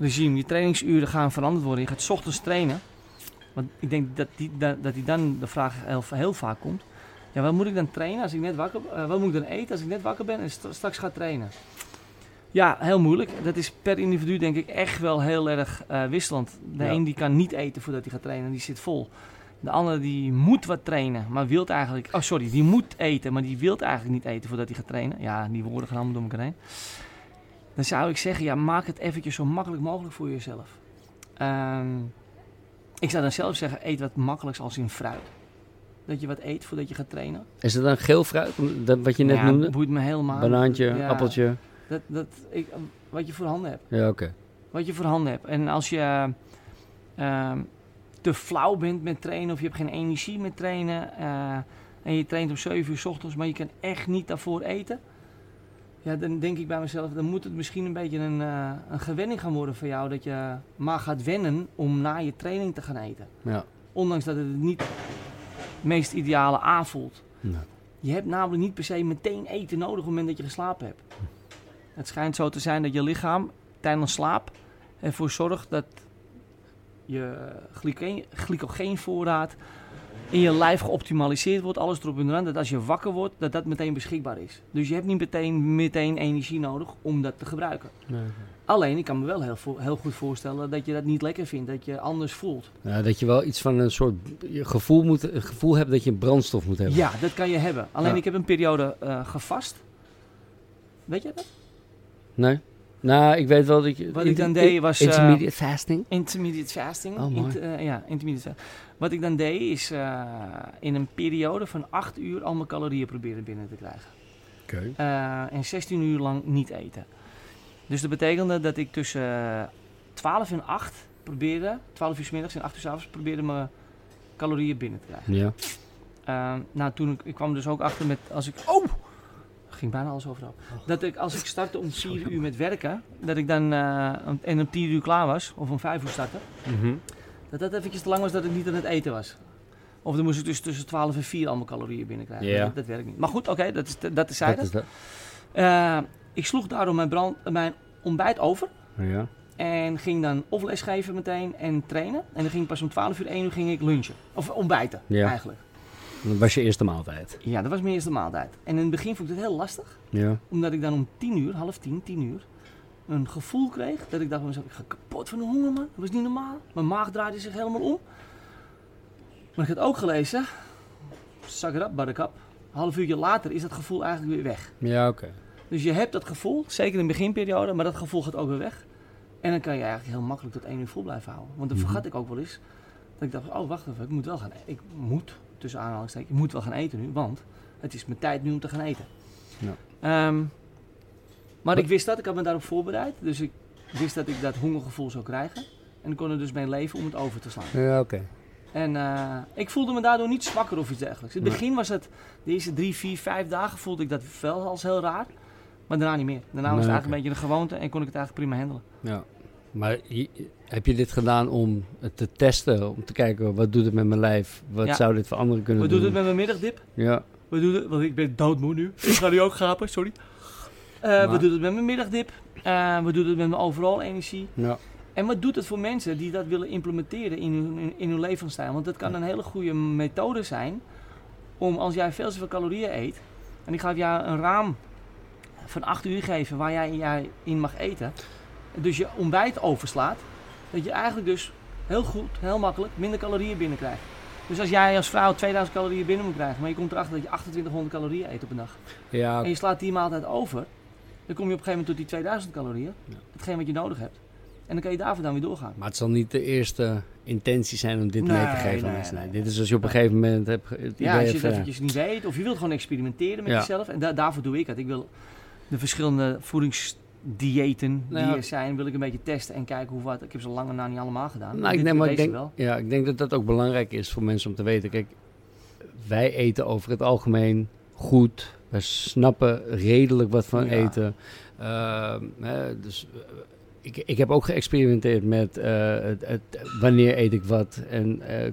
regime, je trainingsuren gaan veranderd worden. Je gaat 's ochtends trainen. Want ik denk dat die, dat, dat die dan de vraag heel, heel vaak komt. Ja, wat moet ik dan trainen als ik net wakker eh, Wat moet ik dan eten als ik net wakker ben en st- straks ga trainen? Ja, heel moeilijk. Dat is per individu denk ik echt wel heel erg eh, wisselend. De Ja. een die kan niet eten voordat hij gaat trainen, die zit vol. De andere die moet wat trainen, maar wil eigenlijk... Oh, sorry, die moet eten, maar die wil eigenlijk niet eten voordat hij gaat trainen. Ja, die woorden gaan allemaal door elkaar heen. Dan zou ik zeggen, ja, maak het eventjes zo makkelijk mogelijk voor jezelf. Ehm, ik zou dan zelf zeggen, eet wat makkelijks als in fruit. Dat je wat eet voordat je gaat trainen. Is het dan geel fruit, dat wat je net ja, noemde? boeit me helemaal. Banaantje, Ja, appeltje. Dat, dat, ik, wat je voor handen hebt. Ja, oké. Wat je voor handen hebt. En als je ehm, te flauw bent met trainen of je hebt geen energie met trainen. eh, en je traint om 7 uur s ochtends, maar je kan echt niet daarvoor eten. Ja, dan denk ik bij mezelf, dan moet het misschien een beetje een, eh, een gewenning gaan worden voor jou. Dat je maar gaat wennen om na je training te gaan eten. Ja. Ondanks dat het niet het meest ideale aanvoelt. Nou, Je hebt namelijk niet per se meteen eten nodig op het moment dat je geslapen hebt. Het schijnt zo te zijn dat je lichaam tijdens slaap ervoor zorgt dat je glycogeen, glycogeenvoorraad in je lijf geoptimaliseerd wordt, alles erop en eraan. Dat als je wakker wordt, dat dat meteen beschikbaar is. Dus je hebt niet meteen, meteen energie nodig om dat te gebruiken. nee. Alleen, ik kan me wel heel, heel goed voorstellen dat je dat niet lekker vindt, dat je anders voelt. Ja, dat je wel iets van een soort gevoel, moet, een gevoel hebt dat je brandstof moet hebben. Ja, dat kan je hebben. Alleen Ja. ik heb een periode eh, gevast. Weet je dat? Nee? Nou, ik weet wel dat je... Wat ik dan deed was, eh, Intermediate fasting? Intermediate fasting. Oh, mooi. Int- eh, ja, intermediate fasting. Wat ik dan deed is eh, in een periode van 8 uur al mijn calorieën proberen binnen te krijgen. Oké. Eh, en 16 uur lang niet eten. Dus dat betekende dat ik tussen eh, 12 en 8 probeerde, 12 uur 's middags en 8 uur 's avonds probeerde mijn calorieën binnen te krijgen. Ja. Nou, toen ik, ik kwam dus ook achter met als ik. Oh! Ging bijna alles overal. Dat ik als ik startte om 4 uur met werken, dat ik dan. eh, en om 10 uur klaar was, of om 5 uur starten, Mhm. dat dat eventjes te lang was dat ik niet aan het eten was. Of dan moest ik dus tussen 12 en 4 allemaal calorieën binnenkrijgen. Ja. Dat, dat werkt niet. Maar goed, oké, dat is, dat is Dat is dat. Eh, ik sloeg daardoor mijn, brand, mijn ontbijt over. Ja. En ging dan of lesgeven meteen en trainen. En dan ging ik pas om 12 uur, 1 uur ging ik lunchen. Of ontbijten, Ja. eigenlijk. Dat was je eerste maaltijd. Ja, dat was mijn eerste maaltijd. En in het begin vond ik het heel lastig. Ja. Omdat ik dan om 10 uur, half 10, 10 uur, een gevoel kreeg. Dat ik dacht van mezelf, ik ga kapot van de honger man. Dat was niet normaal. Mijn maag draaide zich helemaal om. Maar ik had ook gelezen, it up buttercup. Een half uurtje later is dat gevoel eigenlijk weer weg. Ja, oké. Dus je hebt dat gevoel, zeker in de beginperiode, maar dat gevoel gaat ook weer weg. En dan kan je eigenlijk heel makkelijk tot 1 uur vol blijven houden. Want dan Mhm. vergat ik ook wel eens. Dat ik dacht, oh wacht even, ik moet wel gaan e- Ik moet, tussen aanhalingstekens, ik moet wel gaan eten nu. Want het is mijn tijd nu om te gaan eten. Ja. Ehm, maar ik wist dat, ik had me daarop voorbereid. Dus ik wist dat ik dat hongergevoel zou krijgen. En ik kon er dus mee leven om het over te slaan. Ja, oké. En eh, ik voelde me daardoor niet zwakker of iets dergelijks. In het begin was het, de eerste drie, vier, vijf dagen voelde ik dat wel als heel raar. Maar daarna niet meer. Daarna was het eigenlijk een beetje een gewoonte en kon ik het eigenlijk prima handelen. Ja. Maar heb je dit gedaan om het te testen? Om te kijken, wat doet het met mijn lijf? Wat Ja. zou dit voor anderen kunnen We doen? doen het met mijn middagdip. Ja. We doen het, want ik ben doodmoe nu. Ik ga nu ook gapen, sorry. Eh, Maar- We doen het met mijn middagdip. Eh, we doen het met mijn overal energie. Ja. En wat doet het voor mensen die dat willen implementeren in hun, in, hun levensstijl? Want het kan een hele goede methode zijn om als jij veel te veel calorieën eet. En ik ga jou een raam van 8 uur geven waar jij, jij in mag eten. Dus je ontbijt overslaat. Dat je eigenlijk dus heel goed, heel makkelijk minder calorieën binnenkrijgt. Dus als jij als vrouw 2000 calorieën binnen moet krijgen, maar je komt erachter dat je 2800 calorieën eet op een dag. Ja, En je slaat die maaltijd over, dan kom je op een gegeven moment tot die 2000 calorieën. Ja. Hetgeen wat je nodig hebt. En dan kan je daarvoor dan weer doorgaan. maar het zal niet de eerste intentie zijn om dit Nee, mee te geven aan mensen. Nee, dit is als je op een gegeven moment hebt het Ja, als je het eventjes niet weet, of je wilt gewoon experimenteren met Ja. jezelf. En da- daarvoor doe ik het. Ik wil de verschillende Nou die ja. er zijn, wil ik een beetje testen en kijken hoe wat. Ik heb ze lang en na niet allemaal gedaan. Nou, ik, maar ik, denk, wel. ja, ik denk dat dat ook belangrijk is voor mensen om te weten. Kijk, wij eten over het algemeen goed. We snappen redelijk wat van Ja. eten. Ehm, hè, dus ik, ik heb ook geëxperimenteerd met eh, het, het- wanneer eet ik wat en eh,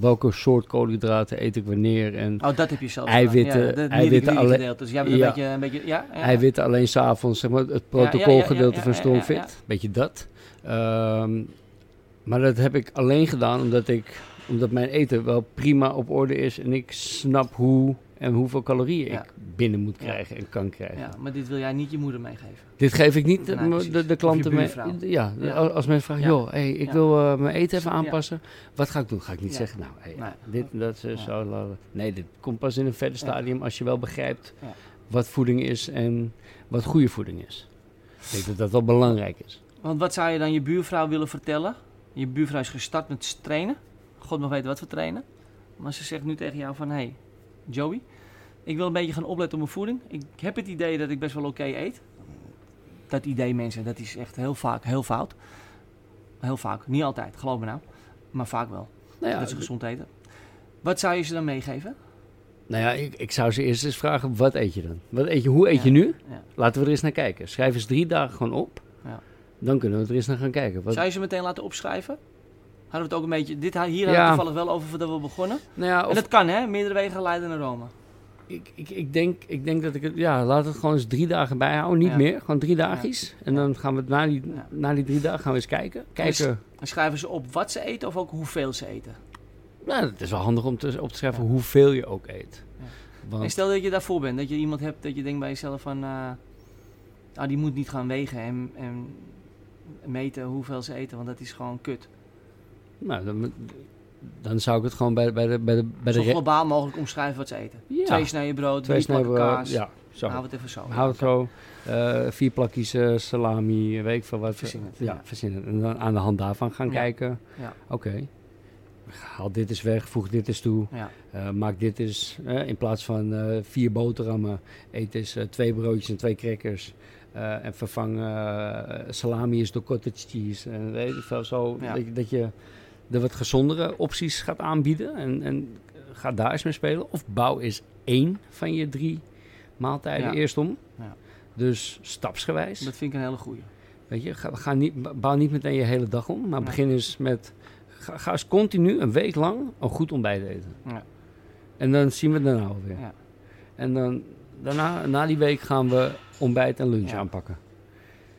welke soort koolhydraten eet ik wanneer. En Oh, dat heb je zelf Eiwitten-. Ja, de eiwitten nitty-gritty alle- gedeelte. Dus jij Ja. een beetje, een beetje, ja? ja, Hij witte alleen s'avonds, zeg maar, het protocolgedeelte van Strongfit. Beetje dat. Ehm, maar dat heb ik alleen gedaan omdat, ik, omdat mijn eten wel prima op orde is. En ik snap hoe en hoeveel calorieën Ja. ik binnen moet Ja. krijgen en kan krijgen. Ja, maar dit wil jij niet je moeder meegeven. Dit geef ik niet de, klanten mee. Ja, Ja. als mensen vragen, Ja. joh, hey, ik wil eh, mijn eten even aanpassen. Wat ga ik doen? Ga ik niet zeggen, nou, hey, Nee. dit dat, Ja. zo. Nee, dit komt pas in een verder stadium als je wel begrijpt wat voeding is en wat goede voeding is. Ik denk dat dat wel belangrijk is. Want wat zou je dan je buurvrouw willen vertellen? Je buurvrouw is gestart met trainen. God mag weten wat voor trainen. Maar ze zegt nu tegen jou van... Hé, hey, Joey, ik wil een beetje gaan opletten op mijn voeding. Ik heb het idee dat ik best wel oké eet. Dat idee mensen, dat is echt heel vaak heel fout. Heel vaak, niet altijd, geloof me nou. Maar vaak wel, Nou ja, dat ze gezond eten. Wat zou je ze dan meegeven? nou ja ik, ik zou ze eerst eens vragen, wat eet je dan? Wat eet je, hoe eet Ja. je nu? Ja. Laten we er eens naar kijken. Schrijf eens drie dagen gewoon op. Ja. Dan kunnen we er eens naar gaan kijken. Wat, Zou je ze meteen laten opschrijven? Hadden we het ook een beetje... Dit, hier hadden we toevallig wel over voordat we begonnen. nou ja, En dat kan hè, meerdere wegen leiden naar Rome. ik, ik, ik, denk, ik denk dat ik het... Ja, laat het gewoon eens drie dagen bijhouden. Niet Ja. meer. Gewoon drie dagjes. En dan gaan we na die, na die drie dagen gaan we eens kijken. Kijken. En schrijven ze op wat ze eten of ook hoeveel ze eten. Nou, het is wel handig om te, op te schrijven hoeveel je ook eet. Want, En stel dat je daarvoor bent, dat je iemand hebt dat je denkt bij jezelf van... eh ah, die moet niet gaan wegen en, en meten hoeveel ze eten, want dat is gewoon kut. Nou, dan, dan zou ik het gewoon bij, bij de... Bij de, bij de Zo globaal mogelijk omschrijven wat ze eten. Ja. Twee snijden brood, Twee snijden, kaas. Ja, zo. Hou het even zo. Houd het zo. Eh, vier plakjes eh, salami, weet ik veel wat. Verzinnen Ja, ja. verzinnen. En dan aan de hand daarvan gaan Ja. kijken. Ja. Oké. Haal dit eens weg, voeg dit eens toe. Ja. Eh, maak dit eens, in plaats van vier boterhammen, eet eens twee broodjes en twee crackers. En vervang salami is door cottage cheese. En weet ik veel, zo. Dat je er wat gezondere opties gaat aanbieden. En, en ga daar eens mee spelen. Of bouw eens één van je drie maaltijden Ja. eerst om. Ja. Dus stapsgewijs. Dat vind ik een hele goeie. Weet je, ga, ga niet, bouw niet meteen je hele dag om. Maar begin eens met... Ga, ga eens continu een week lang een goed ontbijt eten. Ja. En dan zien we het daarna alweer. Ja. En dan, daarna, na die week gaan we ontbijt en lunch aanpakken.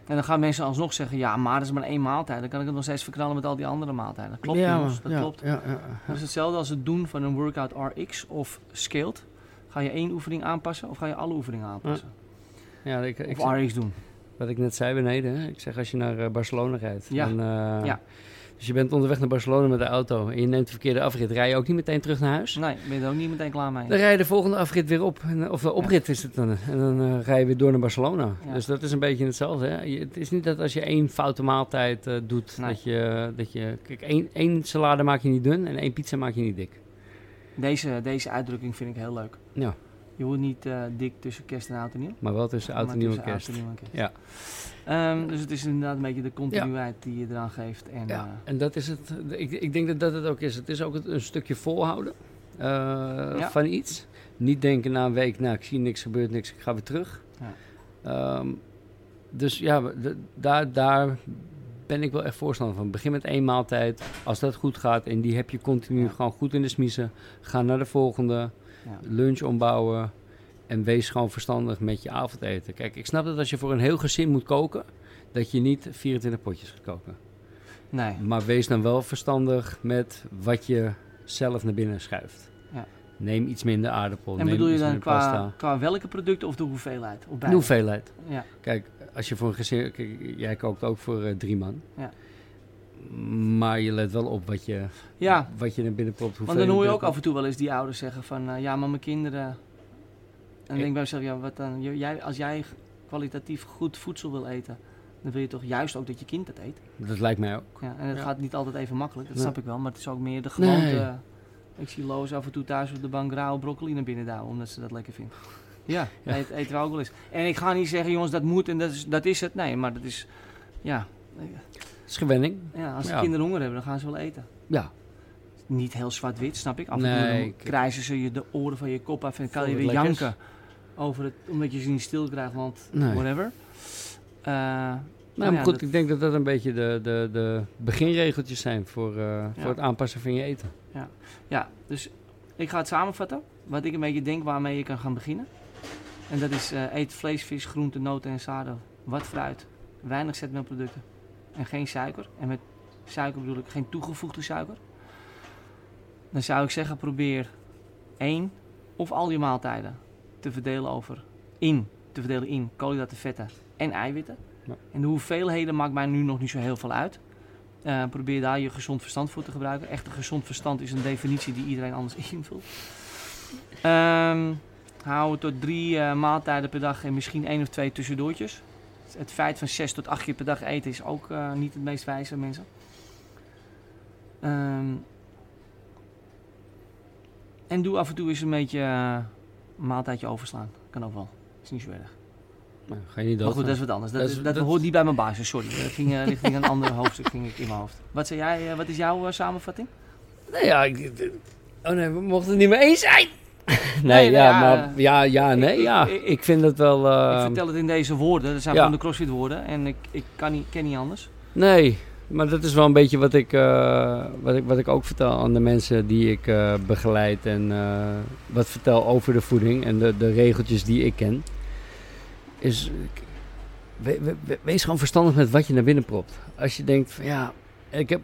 En dan gaan mensen alsnog zeggen, ja, maar dat is maar één maaltijd. Dan kan ik het nog steeds verknallen met al die andere maaltijden. Dat klopt, ja, jongens, dat ja, klopt. Ja. Dat is hetzelfde als het doen van een workout RX of scaled. Ga je één oefening aanpassen of ga je alle oefeningen aanpassen? Ja, ik, ik, of RX doen. wat ik net zei beneden. Hè? Ik zeg als je naar eh, Barcelona rijdt. Dan, eh, Ja. Dus je bent onderweg naar Barcelona met de auto. En je neemt de verkeerde afrit. Rij je ook niet meteen terug naar huis? Nee, ben je er ook niet meteen klaar mee. Dan rij je de volgende afrit weer op. En, of de oprit is het dan. En dan eh, rij je weer door naar Barcelona. Ja. Dus dat is een beetje hetzelfde. Hè? Je- het is niet dat als je één foute maaltijd eh, doet, Nee. dat, je, dat je... Kijk, één, één salade maak je niet dun en één pizza maak je niet dik. Deze, deze uitdrukking vind ik heel leuk. Ja, Je wordt niet eh, dik tussen kerst en oud en nieuw. maar wel tussen oud en nieuw en kerst. Ja. Ehm, dus het is inderdaad een beetje de continuïteit die je eraan geeft. En, Ja, eh, en dat is het. Ik, ik denk dat dat het ook is. Het is ook het- een stukje volhouden eh, Ja. van iets. Niet denken na een week, nou ik zie niks, gebeurt niks, ik ga weer terug. Ja. Ehm, dus ja, daar, daar ben ik wel echt voorstander van. Begin met één maaltijd. Als dat goed gaat en die heb je continu gewoon goed in de smiezen. Ga naar de volgende. Lunch ombouwen. En wees gewoon verstandig met je avondeten. Kijk, ik snap dat als je voor een heel gezin moet koken, dat je niet 24 potjes gaat koken. Nee, Maar wees dan wel verstandig met wat je zelf naar binnen schuift. Ja. Neem iets minder aardappel. en neem bedoel je dan qua, qua welke producten of de hoeveelheid? Of De hoeveelheid. Ja, Kijk, als je voor een gezin... Kijk, jij kookt ook voor eh, drie man. Ja. Maar je let wel op wat je, ja wat je naar binnen propt. want dan hoor je ook af en toe wel eens die ouders zeggen van... eh, ja, maar mijn kinderen... En dan denk ik bij mezelf, ja, wat dan? Jij, als jij kwalitatief goed voedsel wil eten... dan wil je toch juist ook dat je kind dat eet? Dat lijkt mij ook. Ja, en het Ja. gaat niet altijd even makkelijk, dat Nee. snap ik wel. Maar het is ook meer de gewoonte... Nee. Ik zie Loos af en toe thuis op de bank rauwe broccoli naar binnen douwen, omdat ze dat lekker vindt. Ja, Ja. Eet, eten we ook wel eens. En ik ga niet zeggen, jongens, dat moet en dat is, dat is het. Nee, maar dat is... Ja, Het is gewenning. ja als de Ja. kinderen honger hebben, dan gaan ze wel eten. Ja. niet heel zwart-wit, snap ik. Af en toe Nee, dan ik- krijgen ze je de oren van je kop af en kan je weer lekkers. janken. Over het, omdat je ze niet stil krijgt, want Nee. whatever. Eh, Nou, ja, maar goed, dat- ik denk dat dat een beetje de, de, de beginregeltjes zijn voor, eh, voor het aanpassen van je eten. Ja, dus ik ga het samenvatten. Wat ik een beetje denk waarmee je kan gaan beginnen. En dat is eh, eet vlees, vis, groenten, noten en zaden. Wat fruit. Weinig zetmeelproducten. En geen suiker. En met suiker bedoel ik geen toegevoegde suiker. Dan zou ik zeggen probeer één of al je maaltijden te verdelen over in. Te verdelen in koolhydraten, vetten en eiwitten. Ja. En de hoeveelheden maakt mij nu nog niet zo heel veel uit. Eh, probeer daar je gezond verstand voor te gebruiken. Echt een gezond verstand is een definitie die iedereen anders invult. Ehm hou het tot drie eh, maaltijden per dag en misschien één of twee tussendoortjes. Het feit van zes tot acht keer per dag eten is ook eh, niet het meest wijze, mensen. Ehm, en doe af en toe eens een beetje een maaltijdje overslaan. Kan ook wel. Is niet zo erg. Nou, ga je niet Maar dood. goed, dat is wat anders. Dat, Dat is- dat, dat- hoort niet bij mijn basis, sorry. Dat ging eh, richting een ander hoofdstuk ging ik in mijn hoofd. Wat, zei jij, eh, wat is jouw eh, samenvatting? Nee, ja, ik, oh nee, we mochten het niet meer eens zijn. nee, Nee, ja, ja, maar ja, ja, nee, ik- ja. ik- Ik, vind het wel... ik eh, vertel het in deze woorden. Dat zijn ja. gewoon de CrossFit woorden. En ik, ik kan niet, ken niet anders. Nee, maar dat is wel een beetje wat ik, eh, wat ik, wat ik ook vertel aan de mensen die ik eh, begeleid. En eh, wat vertel over de voeding en de, de regeltjes die ik ken. Is, wees gewoon verstandig met wat je naar binnen propt. Als je denkt van ja, ik heb...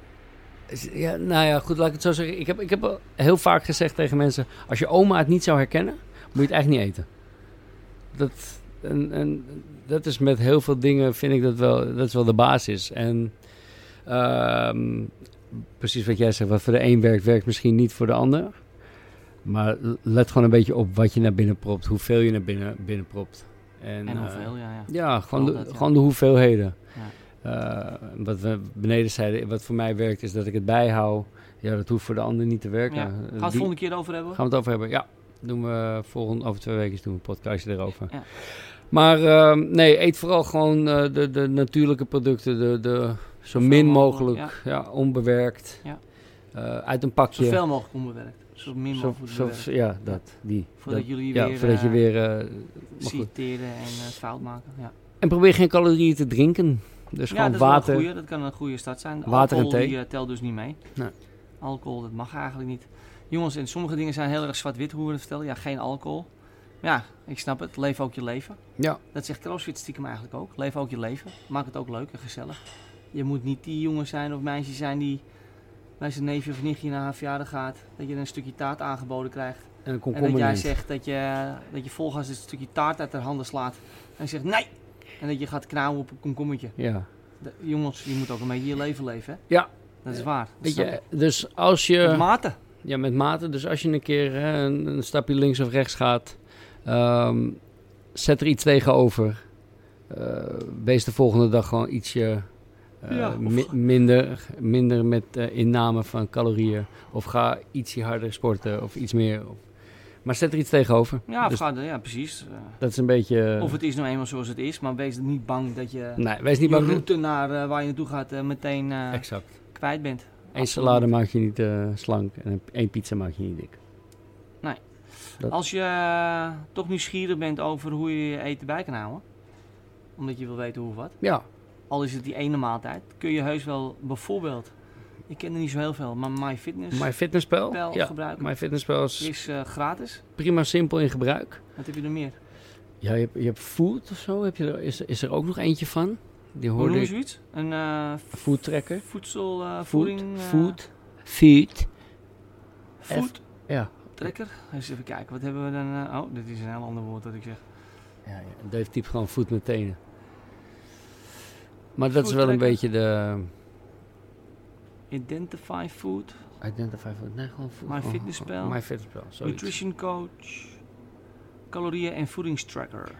Ja, nou ja, goed, laat ik het zo zeggen. Ik heb, ik heb heel vaak gezegd tegen mensen... als je oma het niet zou herkennen, moet je het eigenlijk niet eten. Dat, en, en dat is met heel veel dingen, vind ik dat wel, dat is wel de basis. En ehm, precies wat jij zegt, wat voor de een werkt, werkt misschien niet voor de ander. Maar let gewoon een beetje op wat je naar binnen propt, hoeveel je naar binnen, binnen propt. En, En eh, hoeveel, ja. ja. ja, gewoon de, ja. gewoon de hoeveelheden. Ja. Eh, wat we beneden zeiden, wat voor mij werkt, is dat ik het bijhoud. Ja, dat hoeft voor de ander niet te werken. Ja. Gaan we het die- volgende keer over hebben? Gaan we het over hebben? Ja, doen we volgende, over twee weken doen we een podcastje erover. Ja. Maar ehm, nee, eet vooral gewoon eh, de, de natuurlijke producten, de, de, zo min mogelijk, mogelijk, ja. onbewerkt. Ja. Eh, uit een pakje. Zoveel mogelijk onbewerkt. Zo min mogelijk zo- ja, dat, die. Voordat dat- jullie ja, weer, voordat je eh, weer... eh, maar goed. citeren en eh, het fout maken. Ja, En probeer geen calorieën te drinken. Dus ja gewoon dat water. goeie. Dat kan een goede start zijn. Water en Alcohol thee. die eh, telt dus niet mee. Nee. Alcohol, dat mag eigenlijk niet. Jongens, en sommige dingen zijn heel erg zwart-wit, hoe we het vertellen. Ja, geen alcohol. Ja, ik snap het. Leef ook je leven. Ja, Dat zegt CrossFit stiekem eigenlijk ook. Leef ook je leven. Maak het ook leuk en gezellig. Je moet niet die jongen zijn of meisje zijn die bij zijn neefje of nichtje naar haar verjaardag gaat. Dat je een stukje taart aangeboden krijgt. en een En dat jij zegt dat je, dat je volgens het stukje taart uit haar handen slaat. En zegt nee! En dat je gaat knauwen op een komkommertje. Ja. De- jongens, je moet ook een beetje je leven leven, hè? Ja. Dat is waar. Weet je, dus als je... Met mate. Ja, met mate. Dus als je een keer hè, een, een stapje links of rechts gaat, ehm, zet er iets tegenover. Eh wees de volgende dag gewoon ietsje Ja, of- mi- minder, minder met eh, inname van calorieën. Of ga ietsje harder sporten of iets meer. Of, maar zet er iets tegenover. Ja, Dus ja precies. Eh, dat is een beetje... of het is nou eenmaal zoals het is, maar wees niet bang dat je nee, wees niet je bang. route naar eh, waar je naartoe gaat eh, meteen eh, Exact. kwijt bent. Eén salade maak je niet eh, slank en één pizza maak je niet dik. dat- Als je eh, toch nieuwsgierig bent over hoe je je eten bij kan houden, omdat je wil weten hoe of wat, Ja, al is het die ene maaltijd, kun je heus wel bijvoorbeeld, ik ken er niet zo heel veel, maar MyFitness MyFitnessPal. spel Ja, gebruiken. MyFitnessPal is is eh, gratis. prima simpel in gebruik. Wat heb je er meer? Ja, je hebt, je hebt food of zo. Heb je er, is, is er ook nog eentje van? Die Hoe hoorde noem je ik. zoiets? Een eh, Food tracker. voedsel, eh, Food. voeding, Food. Feed. food Ja. tracker. Eens even kijken, wat hebben we dan? oh, dit is een heel ander woord dat ik zeg. ja, ja. Dave typt gewoon food met tenen. Maar dat is wel een beetje de... Identify food, Identify food. Nee, gewoon food. MyFitnessPal. MyFitnessPal. zoiets. nutrition coach, calorieën en voedingstracker.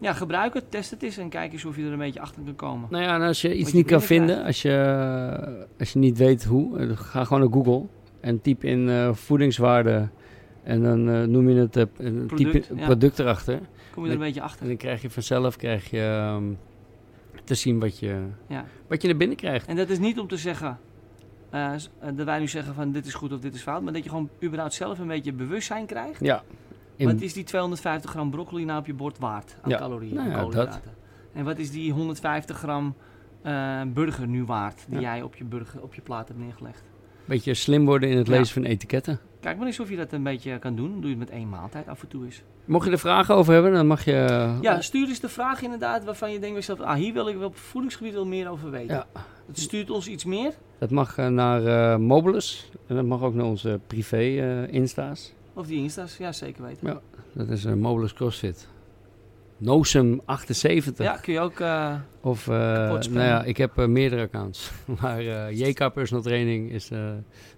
Ja, gebruik het, test het eens en kijk eens of je er een beetje achter kan komen. Nou ja, en als je iets je niet kan vinden, als je, als je niet weet hoe, eh, ga gewoon naar Google en typ in eh, voedingswaarde en dan eh, noem je het een Product, typ in- ja. product erachter. Kom je er een beetje En achter. dan krijg je vanzelf krijg je, ehm, te zien wat je, Ja. wat je naar binnen krijgt. En dat is niet om te zeggen, eh, dat wij nu zeggen van dit is goed of dit is fout. Maar dat je gewoon überhaupt zelf een beetje bewustzijn krijgt. Ja. In- Wat is die 250 gram broccoli nou op je bord waard aan Ja. calorieën Nou en ja, koolhydraten? En wat is die 150 gram eh, burger nu waard die jij op je, burger, op je plaat hebt neergelegd? beetje slim worden in het lezen van etiketten. Kijk maar eens of je dat een beetje kan doen. Doe je het met één maaltijd af en toe eens. Mocht je er vragen over hebben, dan mag je... eh, Ja, stuur eens de vraag inderdaad waarvan je denkt bij jezelf, ah, hier wil ik wel op voedingsgebied wel meer over weten. Ja. Het stuurt ons iets meer. Dat mag eh, naar Mobilus. En dat mag ook naar onze privé insta's. Of die insta's, ja zeker weten. Dat is eh, Mobilus CrossFit. Nosum 78. Ja, kun je ook... eh, Of, nou ja, ik heb meerdere accounts. maar JK Personal Training is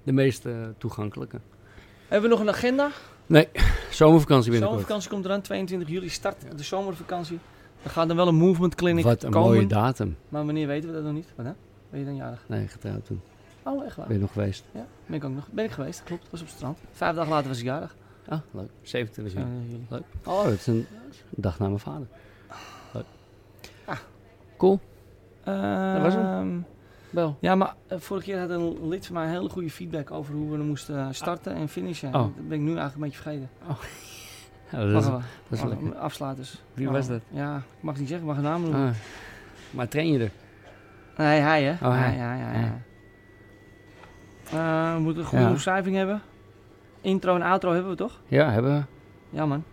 de meest toegankelijke. Hebben we nog een agenda? Zomervakantie binnenkort. Zomervakantie komt eraan, 22 juli start de zomervakantie. Er gaat dan wel een movement clinic Wat een komen. mooie datum. Maar wanneer weten we dat nog niet? Wat dan? Ben je dan jarig? Nee, getrouwd toen. Oh, echt waar? Ben je nog geweest? Ja, ben ik ook nog. Ben ik geweest, klopt. Was op het strand. Vijf dagen later was ik jarig. Ah, leuk. 27 juli. 27 juli. Oh, dat is een dag na mijn vader. Leuk. Ah. Cool. was hem. Wel. Ja, maar eh, vorige keer had een lid van mij een hele goede feedback over hoe we moesten eh, starten en finishen. Oh. Dat ben ik nu eigenlijk een beetje vergeten. Ja, dat is, dat Oh. Afsluiters. Wie Oh, was dat? Ja, ik mag het niet zeggen, ik mag een naam noemen. Ah. Maar train je er? Nee, hij hè? Oh, hij. Ja, ja, ja. Ja. Eh, we moeten een goede Ja. omschrijving hebben. Intro en outro hebben we toch? Ja, hebben we. Ja man.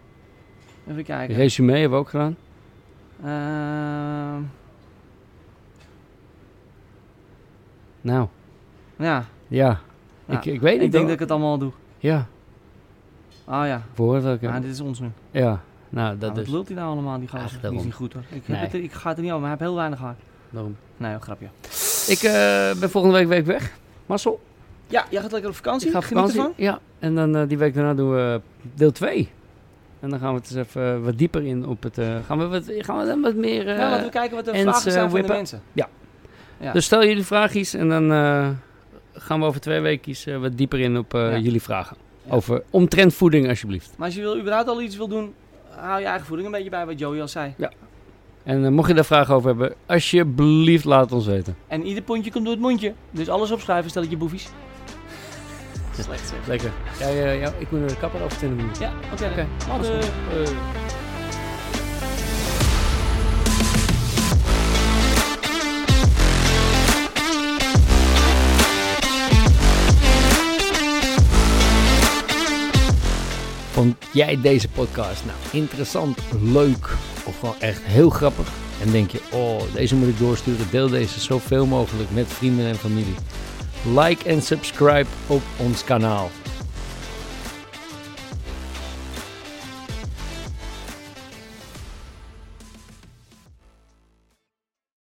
Even kijken. Resume hebben we ook gedaan. Ehm, Nou, ja, ja. Ja, ik, ik weet ik niet denk dat ik het allemaal doe. Ja, Oh ja, ook. ja Ja, dit is ons nu. ja. nou dat Nou, wat is lult hij nou allemaal, die daarom. is niet goed hoor. Ik, heb Nee. het ik ga het er niet over, maar hij heeft heel weinig haar. daarom. Nee, een grapje. Ik eh, ben volgende week, week weg. Marcel, Ja, jij gaat lekker op vakantie. ik ga op vakantie. ervan. Ja, en dan eh, die week daarna doen we deel 2. En dan gaan we het eens even eh, wat dieper in op het... eh, gaan, we wat, gaan we dan wat meer... eh, ja, laten we kijken wat de en vragen zijn van de mensen. Ja. Ja. Dus stel jullie vraagjes en dan eh, gaan we over twee weken wat dieper in op eh, Ja. jullie vragen. Ja. Over omtrent voeding alsjeblieft. Maar als je wil, überhaupt al iets wil doen, hou je eigen voeding een beetje bij wat Joey al zei. En eh, mocht je daar vragen over hebben, alsjeblieft laat het ons weten. En ieder pondje komt door het mondje. Dus alles opschrijven, stel je boefies. Slecht zeg. Lekker. Ja, ja, ja, ik moet naar de kapper over 20 minuten. Ja, oké. Oké. Later. Vond jij deze podcast nou interessant, leuk of gewoon echt heel grappig? En denk je, oh, deze moet ik doorsturen. Deel deze zoveel mogelijk met vrienden en familie. Like en subscribe op ons kanaal.